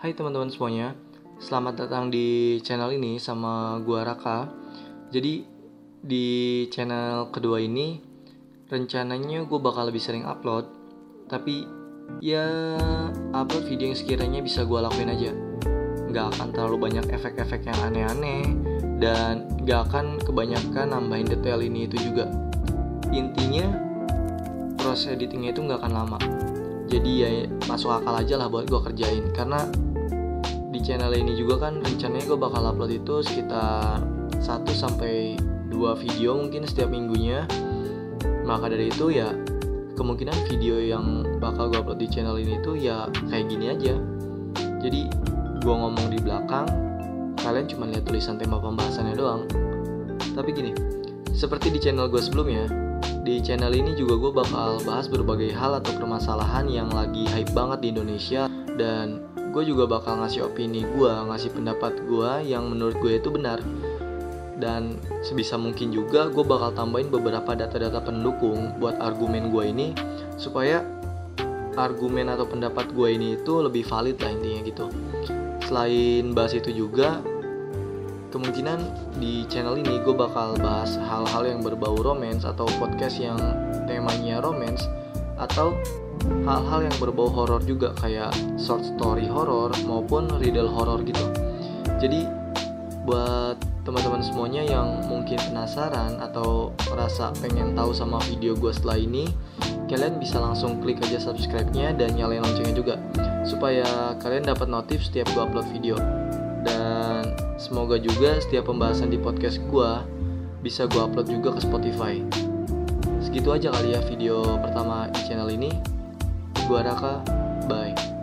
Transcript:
Hai teman-teman semuanya, selamat datang di channel ini sama gua Raka. Jadi di channel kedua ini rencananya gue bakal lebih sering upload, tapi ya upload video yang sekiranya bisa gue lakuin aja. Gak akan terlalu banyak efek-efek yang aneh-aneh dan gak akan kebanyakan nambahin detail ini itu juga. Intinya proses editingnya itu gak akan lama jadi ya masuk akal aja lah buat gue kerjain karena channel ini juga kan rencananya gue bakal upload itu sekitar 1 sampai 2 video mungkin setiap minggunya. Maka dari itu ya kemungkinan video yang bakal gue upload di channel ini tuh ya kayak gini aja. Jadi gue ngomong di belakang kalian cuma lihat tulisan tema pembahasannya doang. Tapi gini seperti di channel gue sebelumnya di channel ini juga gue bakal bahas berbagai hal atau permasalahan yang lagi hype banget di Indonesia. Dan gue juga bakal ngasih opini gue, ngasih pendapat gue yang menurut gue itu benar. Dan sebisa mungkin juga gue bakal tambahin beberapa data-data pendukung buat argumen gue ini supaya argumen atau pendapat gue ini itu lebih valid lah intinya gitu. Selain bahas itu juga kemungkinan di channel ini gue bakal bahas hal-hal yang berbau romance atau podcast yang temanya romance atau hal-hal yang berbau horor juga kayak short story horor maupun riddle horor gitu. Jadi buat teman-teman semuanya yang mungkin penasaran atau merasa pengen tahu sama video gue setelah ini, kalian bisa langsung klik aja subscribe-nya dan nyalain loncengnya juga supaya kalian dapat notif setiap gue upload video. Dan semoga juga setiap pembahasan di podcast gue bisa gue upload juga ke Spotify. Segitu aja kali ya video pertama di channel ini. Gua Raka, bye.